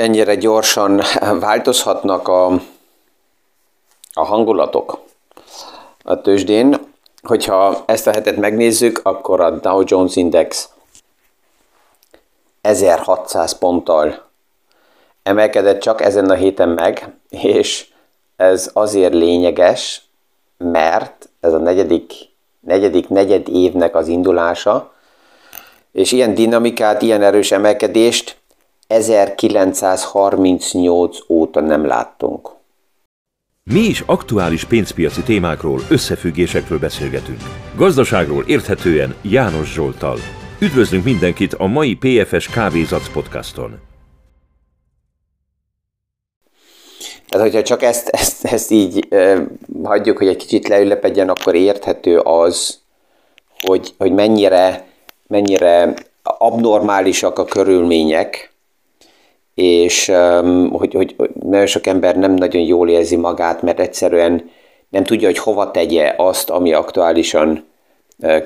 ennyire gyorsan változhatnak a, a hangulatok a tőzsdén. Hogyha ezt a hetet megnézzük, akkor a Dow Jones Index 1600 ponttal emelkedett csak ezen a héten meg, és ez azért lényeges, mert ez a negyedik, negyedik negyed évnek az indulása, és ilyen dinamikát, ilyen erős emelkedést 1938 óta nem láttunk. Mi is aktuális pénzpiaci témákról, összefüggésekről beszélgetünk. Gazdaságról érthetően János Zsoltal. Üdvözlünk mindenkit a mai PFS Kávézac podcaston. Tehát, hogyha csak ezt, ezt, ezt így eh, hagyjuk, hogy egy kicsit leülepedjen, akkor érthető az, hogy, hogy mennyire, mennyire abnormálisak a körülmények, és hogy, hogy, hogy nagyon sok ember nem nagyon jól érzi magát, mert egyszerűen nem tudja, hogy hova tegye azt, ami aktuálisan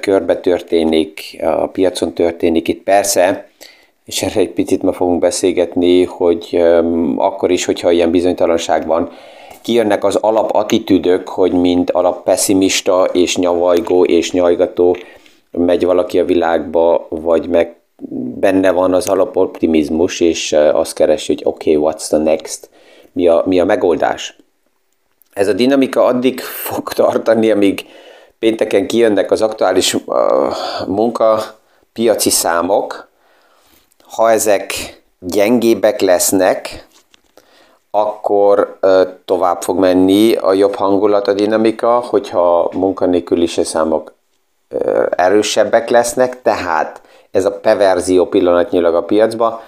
körbe történik, a piacon történik. Itt persze, és erre egy picit ma fogunk beszélgetni, hogy akkor is, hogyha ilyen bizonytalanság van, kijönnek az alapattitűdök, hogy mind alap pessimista és nyavajgó és nyajgató megy valaki a világba, vagy meg benne van az alapoptimizmus, és azt keresi, hogy oké, okay, what's the next? Mi a, mi a megoldás? Ez a dinamika addig fog tartani, amíg pénteken kijönnek az aktuális uh, munkapiaci számok. Ha ezek gyengébbek lesznek, akkor uh, tovább fog menni a jobb hangulat, a dinamika, hogyha munkanélküliség számok uh, erősebbek lesznek, tehát ez a perverzió pillanatnyilag a piacba.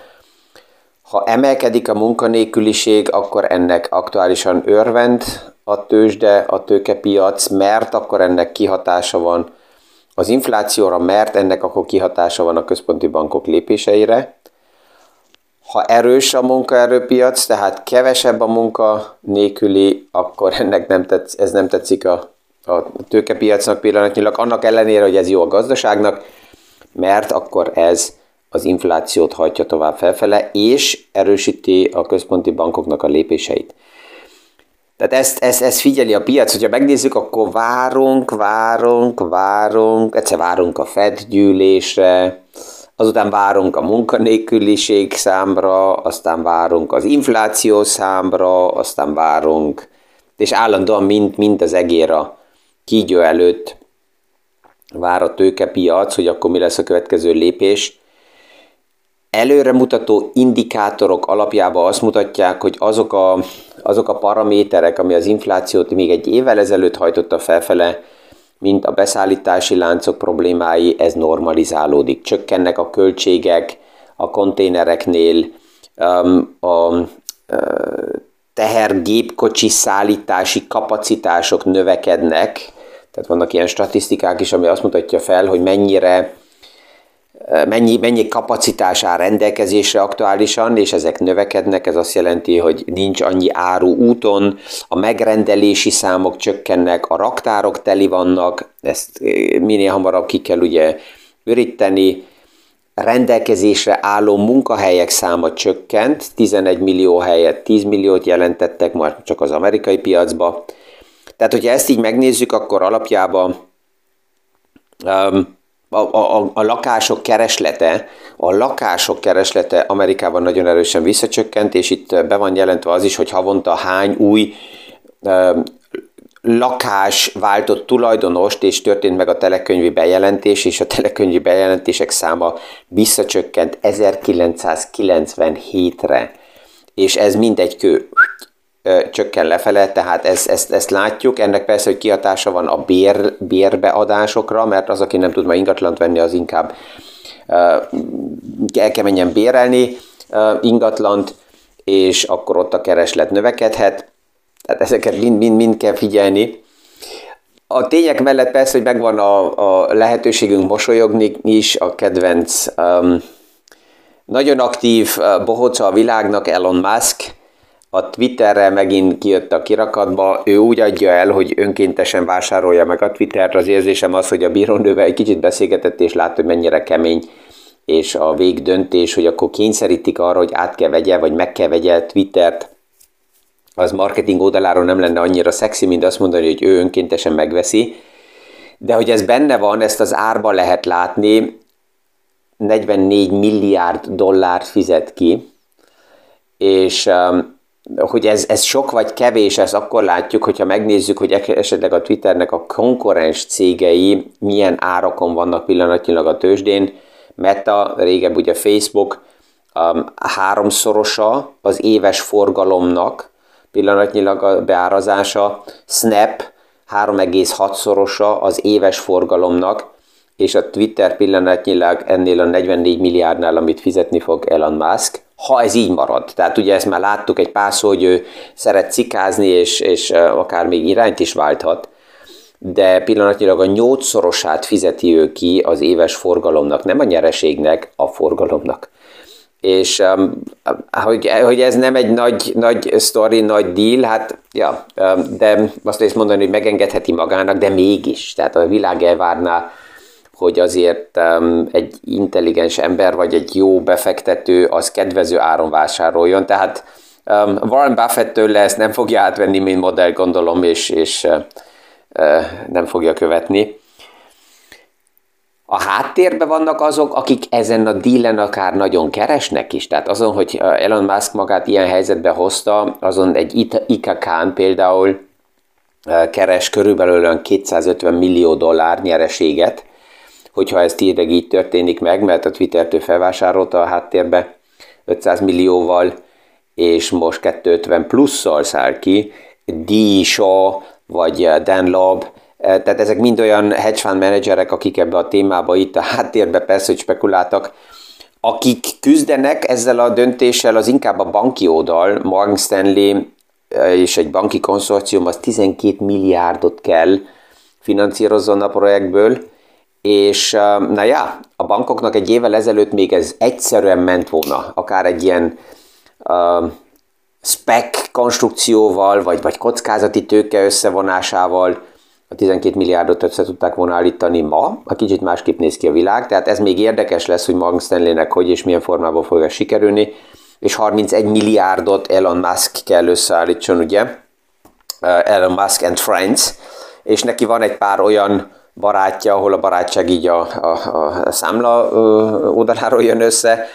Ha emelkedik a munkanélküliség, akkor ennek aktuálisan örvend a tőzsde, a tőkepiac, mert akkor ennek kihatása van az inflációra, mert ennek akkor kihatása van a központi bankok lépéseire. Ha erős a munkaerőpiac, tehát kevesebb a munka nélküli, akkor ennek nem tetsz, ez nem tetszik a, a tőkepiacnak pillanatnyilag, annak ellenére, hogy ez jó a gazdaságnak, mert akkor ez az inflációt hajtja tovább felfele, és erősíti a központi bankoknak a lépéseit. Tehát ezt, ezt, ezt figyeli a piac, hogyha megnézzük, akkor várunk, várunk, várunk, egyszer várunk a Fed gyűlésre, azután várunk a munkanélküliség számra, aztán várunk az infláció számra, aztán várunk, és állandóan mind, mind az egér kígyó előtt vár a tőkepiac, hogy akkor mi lesz a következő lépés. Előremutató indikátorok alapjában azt mutatják, hogy azok a, azok a paraméterek, ami az inflációt még egy évvel ezelőtt hajtotta felfele, mint a beszállítási láncok problémái, ez normalizálódik. Csökkennek a költségek a konténereknél, a tehergépkocsi szállítási kapacitások növekednek, tehát vannak ilyen statisztikák is, ami azt mutatja fel, hogy mennyire mennyi, mennyi kapacitás áll rendelkezésre aktuálisan, és ezek növekednek, ez azt jelenti, hogy nincs annyi áru úton, a megrendelési számok csökkennek, a raktárok teli vannak, ezt minél hamarabb ki kell ugye üríteni, rendelkezésre álló munkahelyek száma csökkent, 11 millió helyet 10 milliót jelentettek már csak az amerikai piacba, tehát, hogyha ezt így megnézzük, akkor alapjában um, a, a, a lakások kereslete, a lakások kereslete Amerikában nagyon erősen visszacsökkent, és itt be van jelentve az is, hogy havonta hány új um, lakás váltott tulajdonost, és történt meg a telekönyvi bejelentés, és a telekönyvi bejelentések száma visszacsökkent 1997-re, és ez mindegy kő csökken lefele, tehát ezt, ezt, ezt látjuk. Ennek persze, hogy kihatása van a bér, bérbeadásokra, mert az, aki nem tud ma ingatlant venni, az inkább el kell menjen bérelni ingatlant, és akkor ott a kereslet növekedhet. Tehát ezeket mind, mind, mind kell figyelni. A tények mellett persze, hogy megvan a, a lehetőségünk mosolyogni is, a kedvenc um, nagyon aktív bohóca a világnak, Elon Musk, a Twitterre megint kijött a kirakatba, ő úgy adja el, hogy önkéntesen vásárolja meg a Twittert, az érzésem az, hogy a bírónővel egy kicsit beszélgetett, és látta, hogy mennyire kemény és a végdöntés, hogy akkor kényszerítik arra, hogy át kell vegye, vagy meg kell vegye Twittert, az marketing oldaláról nem lenne annyira szexi, mint azt mondani, hogy ő önkéntesen megveszi. De hogy ez benne van, ezt az árba lehet látni, 44 milliárd dollárt fizet ki, és um, hogy ez, ez sok vagy kevés, ezt akkor látjuk, hogyha megnézzük, hogy esetleg a Twitternek a konkurens cégei milyen árakon vannak pillanatnyilag a tőzsdén. Meta, régebb ugye Facebook, um, háromszorosa az éves forgalomnak, pillanatnyilag a beárazása, Snap 3,6-szorosa az éves forgalomnak, és a Twitter pillanatnyilag ennél a 44 milliárdnál, amit fizetni fog Elon Musk, ha ez így marad. Tehát ugye ezt már láttuk egy pár szó, hogy ő szeret cikázni, és, és akár még irányt is válthat, de pillanatnyilag a nyolcszorosát fizeti ő ki az éves forgalomnak, nem a nyereségnek, a forgalomnak. És um, hogy, hogy ez nem egy nagy, nagy story, nagy deal, hát ja, um, de azt lehet mondani, hogy megengedheti magának, de mégis. Tehát a világ elvárná hogy azért um, egy intelligens ember vagy egy jó befektető az kedvező áron vásároljon. Tehát um, Warren Buffett tőle ezt nem fogja átvenni, mint modell gondolom, és, és uh, uh, nem fogja követni. A háttérben vannak azok, akik ezen a dílen akár nagyon keresnek is. Tehát azon, hogy Elon Musk magát ilyen helyzetbe hozta, azon egy Ika Khan például keres körülbelül 250 millió dollár nyereséget, hogyha ez tényleg így történik meg, mert a Twitter-től felvásárolta a háttérbe 500 millióval, és most 250 plusszal száll ki, D. Shaw vagy Dan Lobb, eh, tehát ezek mind olyan hedge fund menedzserek, akik ebbe a témába itt a háttérbe persze, hogy spekuláltak, akik küzdenek ezzel a döntéssel, az inkább a banki oldal, Morgan Stanley eh, és egy banki konszorcium az 12 milliárdot kell finanszírozzon a projektből, és na ja, a bankoknak egy évvel ezelőtt még ez egyszerűen ment volna, akár egy ilyen uh, spec konstrukcióval, vagy, vagy kockázati tőke összevonásával a 12 milliárdot össze tudták volna állítani ma, a kicsit másképp néz ki a világ, tehát ez még érdekes lesz, hogy Morgan Stanleynek hogy és milyen formában fog sikerülni, és 31 milliárdot Elon Musk kell összeállítson, ugye, Elon Musk and Friends, és neki van egy pár olyan barátja, ahol a barátság így a, a, a számla oldaláról jön össze,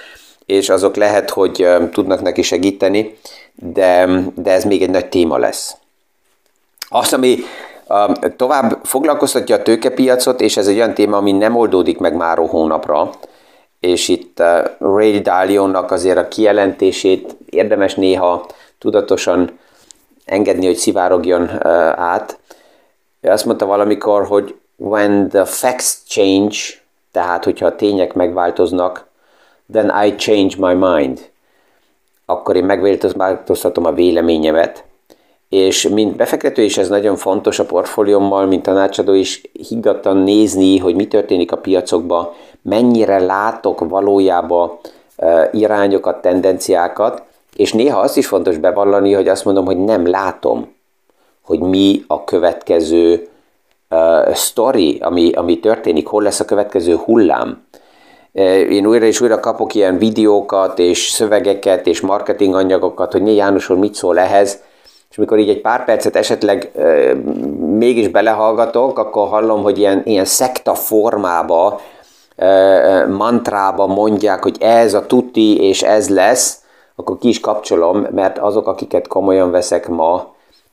és azok lehet, hogy tudnak neki segíteni, de, de ez még egy nagy téma lesz. Azt, ami tovább foglalkoztatja a tőkepiacot, és ez egy olyan téma, ami nem oldódik meg már hónapra, és itt Ray Dalionnak azért a kijelentését érdemes néha tudatosan engedni, hogy szivárogjon át. Ő azt mondta valamikor, hogy when the facts change, tehát hogyha a tények megváltoznak, then I change my mind. Akkor én megváltoztatom a véleményemet, és mint befektető is ez nagyon fontos a portfóliómmal, mint tanácsadó is higgadtan nézni, hogy mi történik a piacokban, mennyire látok valójában irányokat, tendenciákat, és néha azt is fontos bevallani, hogy azt mondom, hogy nem látom, hogy mi a következő uh, story, ami, ami történik, hol lesz a következő hullám. Én újra és újra kapok ilyen videókat, és szövegeket, és marketing anyagokat, hogy mi János mit szól ehhez, és mikor így egy pár percet esetleg uh, mégis belehallgatok, akkor hallom, hogy ilyen, ilyen szekta formába, uh, mantrába mondják, hogy ez a tuti, és ez lesz, akkor ki is kapcsolom, mert azok, akiket komolyan veszek ma,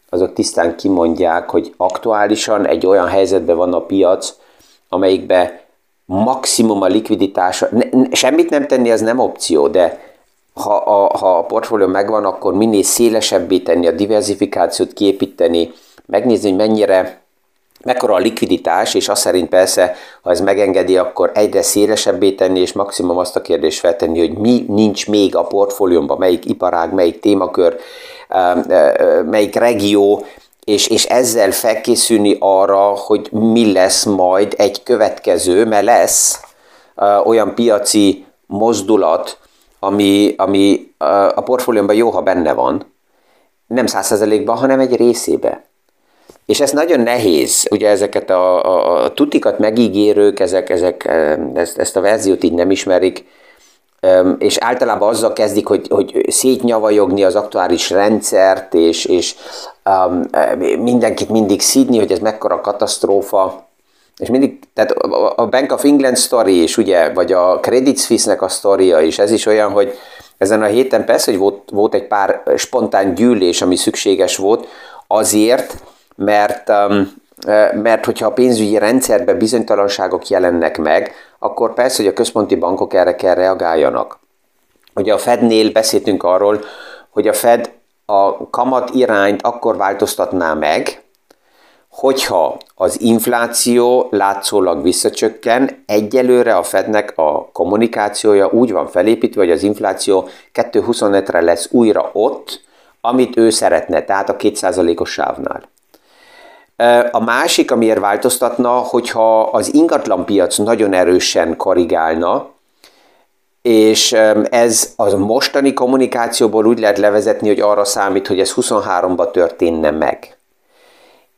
azok tisztán kimondják, hogy aktuálisan egy olyan helyzetben van a piac, amelyikben maximum a likviditása, ne, semmit nem tenni, ez nem opció, de ha a, ha a portfólió megvan, akkor minél szélesebbé tenni, a diversifikációt kiépíteni, megnézni, hogy mennyire, mekkora a likviditás, és azt szerint persze, ha ez megengedi, akkor egyre szélesebbé tenni, és maximum azt a kérdést feltenni, hogy mi nincs még a portfóliómban, melyik iparág, melyik témakör, melyik regió, és, és ezzel felkészülni arra, hogy mi lesz majd egy következő, mert lesz olyan piaci mozdulat, ami, ami a portfóliómban jó, ha benne van, nem százszerzelékban, hanem egy részébe. És ez nagyon nehéz, ugye ezeket a, a, a tutikat megígérők, ezek, ezek ezt, ezt a verziót így nem ismerik, és általában azzal kezdik, hogy, hogy szétnyavajogni az aktuális rendszert, és, és um, mindenkit mindig szídni, hogy ez mekkora katasztrófa. És mindig, tehát a Bank of England story is, ugye, vagy a Credit Suisse-nek a sztoria is, ez is olyan, hogy ezen a héten persze, hogy volt, volt egy pár spontán gyűlés, ami szükséges volt, azért, mert, mert hogyha a pénzügyi rendszerben bizonytalanságok jelennek meg, akkor persze, hogy a központi bankok erre kell reagáljanak. Ugye a Fednél beszéltünk arról, hogy a Fed a kamat irányt akkor változtatná meg, hogyha az infláció látszólag visszacsökken, egyelőre a Fednek a kommunikációja úgy van felépítve, hogy az infláció 2,25-re lesz újra ott, amit ő szeretne, tehát a 2%-os sávnál. A másik, amiért változtatna, hogyha az ingatlanpiac nagyon erősen korrigálna, és ez az mostani kommunikációból úgy lehet levezetni, hogy arra számít, hogy ez 23-ban történne meg.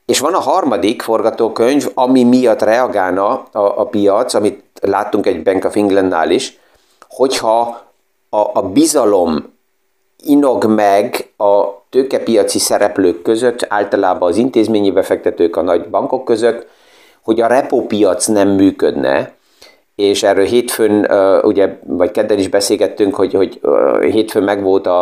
És van a harmadik forgatókönyv, ami miatt reagálna a, a piac, amit láttunk egy Bank of Englandnál is, hogyha a, a bizalom inog meg a tőkepiaci szereplők között, általában az intézményi befektetők a nagy bankok között, hogy a repópiac nem működne, és erről hétfőn, ugye, vagy kedden is beszélgettünk, hogy, hogy hétfőn megvolt a,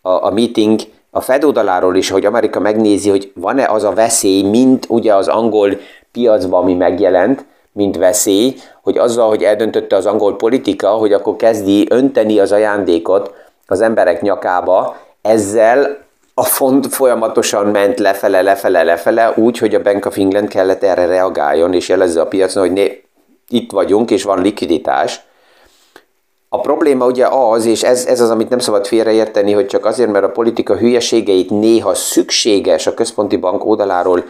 a, a meeting a Fed oldaláról is, hogy Amerika megnézi, hogy van-e az a veszély, mint ugye az angol piacban, ami megjelent, mint veszély, hogy azzal, hogy eldöntötte az angol politika, hogy akkor kezdi önteni az ajándékot az emberek nyakába, ezzel a font folyamatosan ment lefele, lefele, lefele, úgy, hogy a Bank of England kellett erre reagáljon, és jelezze a piacon, hogy né, itt vagyunk, és van likviditás. A probléma ugye az, és ez, ez az, amit nem szabad félreérteni, hogy csak azért, mert a politika hülyeségeit néha szükséges a központi bank oldaláról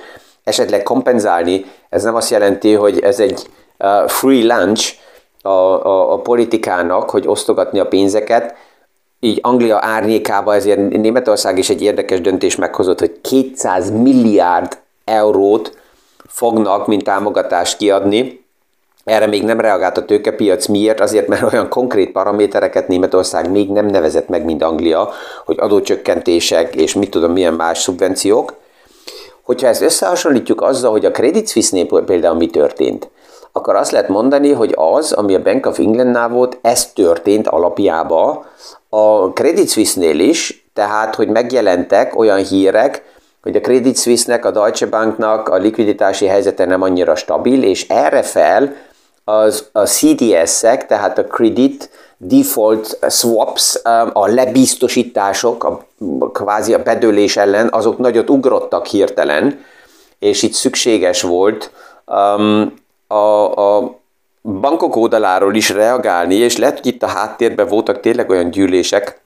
esetleg kompenzálni, ez nem azt jelenti, hogy ez egy uh, free lunch a, a, a politikának, hogy osztogatni a pénzeket, így Anglia árnyékába ezért Németország is egy érdekes döntés meghozott, hogy 200 milliárd eurót fognak, mint támogatást kiadni. Erre még nem reagált a tőkepiac. Miért? Azért, mert olyan konkrét paramétereket Németország még nem nevezett meg, mint Anglia, hogy adócsökkentések és mit tudom, milyen más szubvenciók. Hogyha ezt összehasonlítjuk azzal, hogy a Credit Suisse-nél például mi történt, akkor azt lehet mondani, hogy az, ami a Bank of Englandnál volt, ez történt alapjába a Credit Suisse-nél is, tehát, hogy megjelentek olyan hírek, hogy a Credit Suisse-nek, a Deutsche Banknak a likviditási helyzete nem annyira stabil, és erre fel az, a CDS-ek, tehát a Credit Default Swaps, um, a lebiztosítások, a, kvázi a bedőlés ellen, azok nagyot ugrottak hirtelen, és itt szükséges volt um, a, a bankok oldaláról is reagálni, és lehet, hogy itt a háttérben voltak tényleg olyan gyűlések,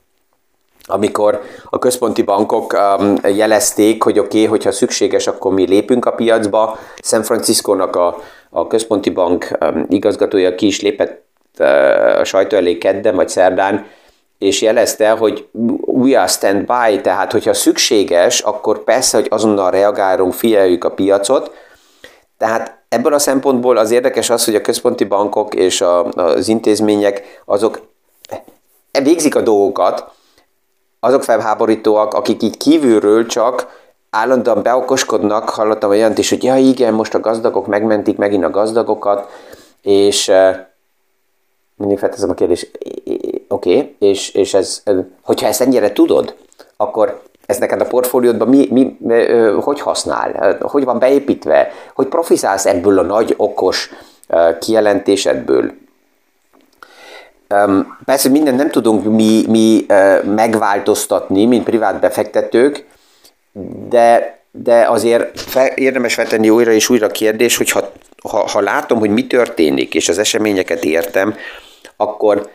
amikor a központi bankok um, jelezték, hogy oké, okay, hogyha szükséges, akkor mi lépünk a piacba. San Francisco-nak a, a központi bank um, igazgatója ki is lépett uh, a sajtó elé kedden vagy szerdán, és jelezte, hogy we are stand by, tehát hogyha szükséges, akkor persze, hogy azonnal reagálunk, figyeljük a piacot. Tehát Ebből a szempontból az érdekes az, hogy a központi bankok és a, az intézmények azok végzik a dolgokat, azok felháborítóak, akik így kívülről csak állandóan beokoskodnak, hallottam olyant is, hogy ja igen, most a gazdagok megmentik megint a gazdagokat, és mindig felteszem a kérdést, oké, okay, és, és ez, hogyha ezt ennyire tudod, akkor ez neked a portfóliódban mi, mi, hogy használ, hogy van beépítve, hogy profizálsz ebből a nagy okos kijelentésedből. Persze mindent nem tudunk mi, mi megváltoztatni, mint privát befektetők, de, de azért érdemes feltenni újra és újra a kérdés, hogy ha, ha, ha látom, hogy mi történik, és az eseményeket értem, akkor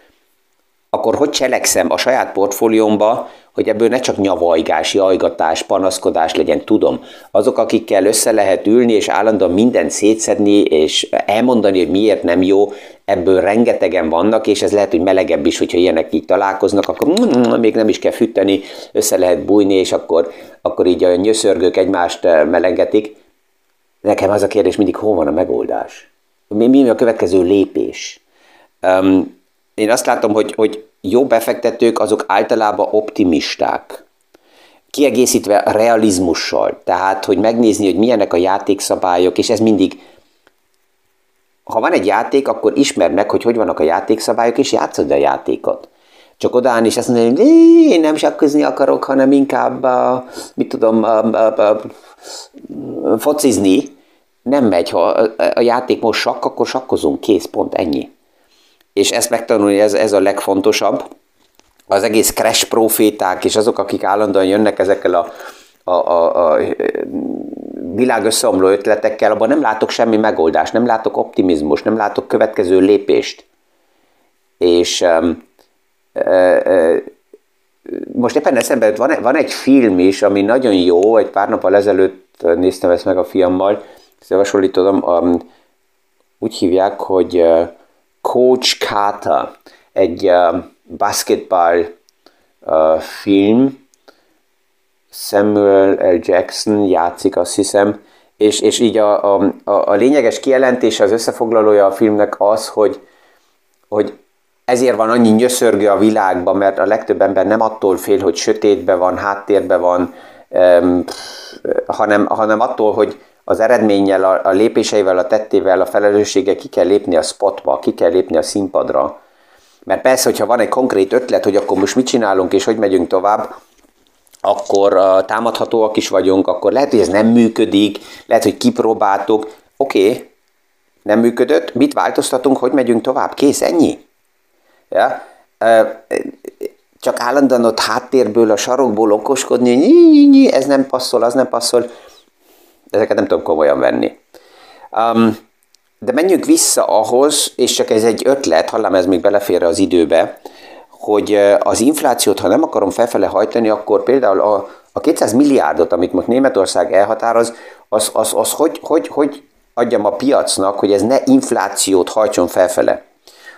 akkor hogy cselekszem a saját portfóliómba, hogy ebből ne csak nyavajgás, jajgatás, panaszkodás legyen, tudom. Azok, akikkel össze lehet ülni, és állandóan mindent szétszedni, és elmondani, hogy miért nem jó, ebből rengetegen vannak, és ez lehet, hogy melegebb is, hogyha ilyenek így találkoznak, akkor mm, még nem is kell fűteni, össze lehet bújni, és akkor, akkor így a nyöszörgők egymást eh, melengetik. Nekem az a kérdés mindig, hol van a megoldás? Mi, mi a következő lépés? Um, én azt látom, hogy, hogy jó befektetők azok általában optimisták, kiegészítve realizmussal, tehát hogy megnézni, hogy milyenek a játékszabályok, és ez mindig, ha van egy játék, akkor ismerd meg, hogy hogy vannak a játékszabályok, és játszod a játékot. Csak odaállni, és azt mondani, hogy én nem sakkozni akarok, hanem inkább, mit tudom, focizni, nem megy. Ha a játék most sakk, akkor sakkozunk, kész, pont ennyi és ezt megtanulni, ez, ez a legfontosabb. Az egész crash proféták, és azok, akik állandóan jönnek ezekkel a, a, a, a világ összeomló ötletekkel, abban nem látok semmi megoldást, nem látok optimizmus, nem látok következő lépést. És um, uh, most éppen eszembe van, van egy film is, ami nagyon jó, egy pár nappal ezelőtt néztem ezt meg a fiammal, ezt javasolítom, um, úgy hívják, hogy uh, Coach Carter, egy basketball film, Samuel L. Jackson játszik, azt hiszem, és, és így a, a, a lényeges kijelentése, az összefoglalója a filmnek az, hogy, hogy ezért van annyi nyöszörgő a világban, mert a legtöbb ember nem attól fél, hogy sötétben van, háttérben van, um, hanem, hanem attól, hogy az eredménnyel, a, a lépéseivel, a tettével, a felelősséggel ki kell lépni a spotba, ki kell lépni a színpadra. Mert persze, hogyha van egy konkrét ötlet, hogy akkor most mit csinálunk és hogy megyünk tovább, akkor uh, támadhatóak is vagyunk, akkor lehet, hogy ez nem működik, lehet, hogy kipróbáltuk, oké, okay, nem működött, mit változtatunk, hogy megyünk tovább, kész, ennyi. Ja? Uh, csak állandóan ott háttérből, a sarokból okoskodni, hogy ez nem passzol, az nem passzol ezeket nem tudom komolyan venni. Um, de menjünk vissza ahhoz, és csak ez egy ötlet, hallám ez még belefér az időbe, hogy az inflációt, ha nem akarom felfele hajtani, akkor például a, a 200 milliárdot, amit most Németország elhatároz, az, az, az hogy, hogy, hogy adjam a piacnak, hogy ez ne inflációt hajtson felfele.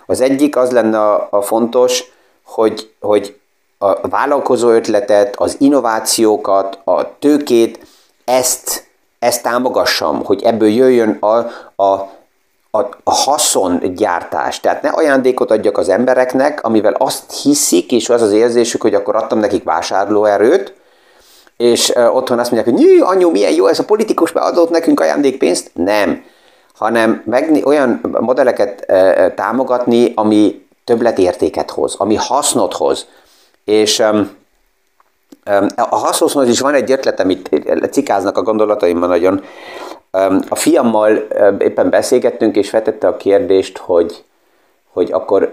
Az egyik az lenne a, a fontos, hogy, hogy a vállalkozó ötletet, az innovációkat, a tőkét, ezt ezt támogassam, hogy ebből jöjjön a, a, a, a haszongyártás. Tehát ne ajándékot adjak az embereknek, amivel azt hiszik, és az az érzésük, hogy akkor adtam nekik vásárlóerőt, és otthon azt mondják, hogy Nyű, anyu, milyen jó, ez a politikus beadott nekünk ajándékpénzt. Nem, hanem meg, olyan modelleket uh, támogatni, ami többletértéket hoz, ami hasznot hoz. És um, a hasznoshoz is van egy ötlet, amit cikáznak a gondolataimban nagyon. A fiammal éppen beszélgettünk, és vetette a kérdést, hogy, hogy akkor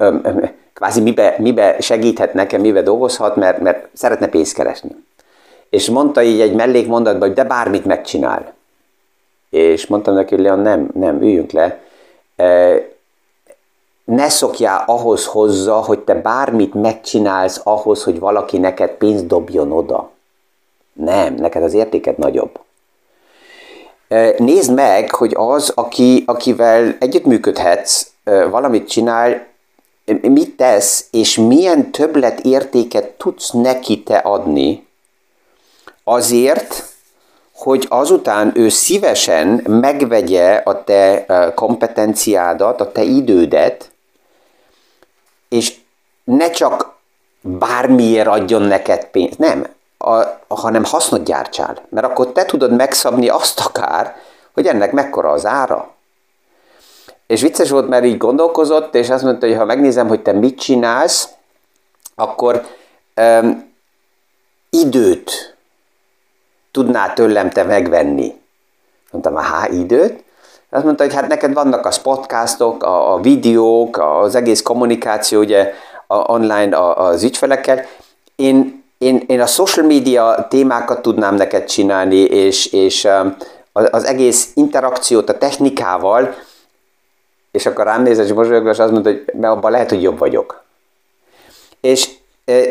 kvázi mibe, mibe segíthet nekem, mibe dolgozhat, mert, mert szeretne pénzt keresni. És mondta így egy mellékmondatban, hogy de bármit megcsinál. És mondtam neki, hogy Leon, nem, nem, üljünk le ne szokjál ahhoz hozzá, hogy te bármit megcsinálsz ahhoz, hogy valaki neked pénzt dobjon oda. Nem, neked az értéket nagyobb. Nézd meg, hogy az, aki, akivel együttműködhetsz, valamit csinál, mit tesz, és milyen többlet értéket tudsz neki te adni, azért, hogy azután ő szívesen megvegye a te kompetenciádat, a te idődet, és ne csak bármiért adjon neked pénzt, nem, a, hanem hasznot gyártsál, mert akkor te tudod megszabni azt akár, hogy ennek mekkora az ára. És vicces volt, mert így gondolkozott, és azt mondta, hogy ha megnézem, hogy te mit csinálsz, akkor um, időt tudnál tőlem te megvenni. Mondtam, há, időt? Azt mondta, hogy hát neked vannak a podcastok, a, a videók, az egész kommunikáció ugye a, online a, az ügyfelekkel. Én, én, én a social media témákat tudnám neked csinálni, és, és um, az egész interakciót a technikával, és akkor rám nézett, és mosolygott, és azt mondta, hogy abban lehet, hogy jobb vagyok. És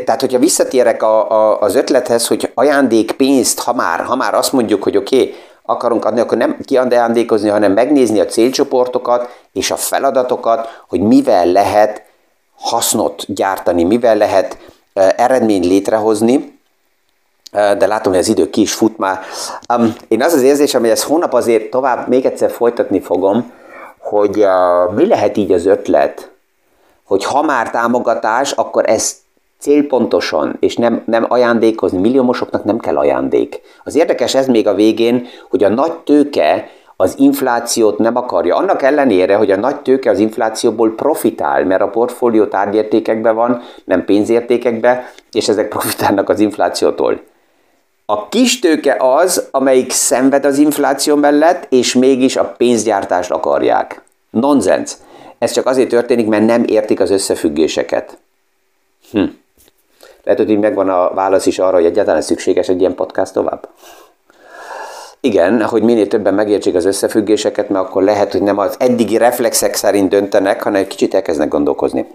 tehát, hogyha visszatérek a, a, az ötlethez, hogy ajándékpénzt, ha már, ha már azt mondjuk, hogy oké, okay, akarunk adni, akkor nem kiajándékozni, hanem megnézni a célcsoportokat és a feladatokat, hogy mivel lehet hasznot gyártani, mivel lehet eredményt létrehozni, de látom, hogy az idő ki is fut már. Um, én az az érzésem, hogy ezt hónap azért tovább még egyszer folytatni fogom, hogy uh, mi lehet így az ötlet, hogy ha már támogatás, akkor ez célpontosan, és nem, nem ajándékozni, milliómosoknak nem kell ajándék. Az érdekes ez még a végén, hogy a nagy tőke az inflációt nem akarja. Annak ellenére, hogy a nagy tőke az inflációból profitál, mert a portfólió tárgyértékekben van, nem pénzértékekben, és ezek profitálnak az inflációtól. A kis tőke az, amelyik szenved az infláció mellett, és mégis a pénzgyártást akarják. Nonsens. Ez csak azért történik, mert nem értik az összefüggéseket. Hm. Lehet, hogy megvan a válasz is arra, hogy egyáltalán szükséges egy ilyen podcast tovább. Igen, hogy minél többen megértsék az összefüggéseket, mert akkor lehet, hogy nem az eddigi reflexek szerint döntenek, hanem egy kicsit elkezdnek gondolkozni.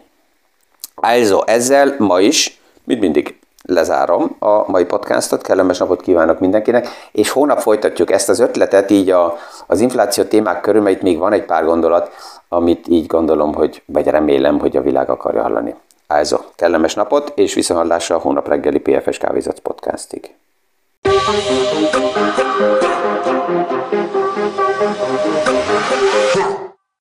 Also, ezzel ma is, mint mindig, lezárom a mai podcastot, kellemes napot kívánok mindenkinek, és hónap folytatjuk ezt az ötletet így a, az infláció témák körül, mert itt még van egy pár gondolat, amit így gondolom, hogy, vagy remélem, hogy a világ akarja hallani. Ájza, kellemes napot, és visszahallásra a hónap reggeli PFS Kávézat podcastig.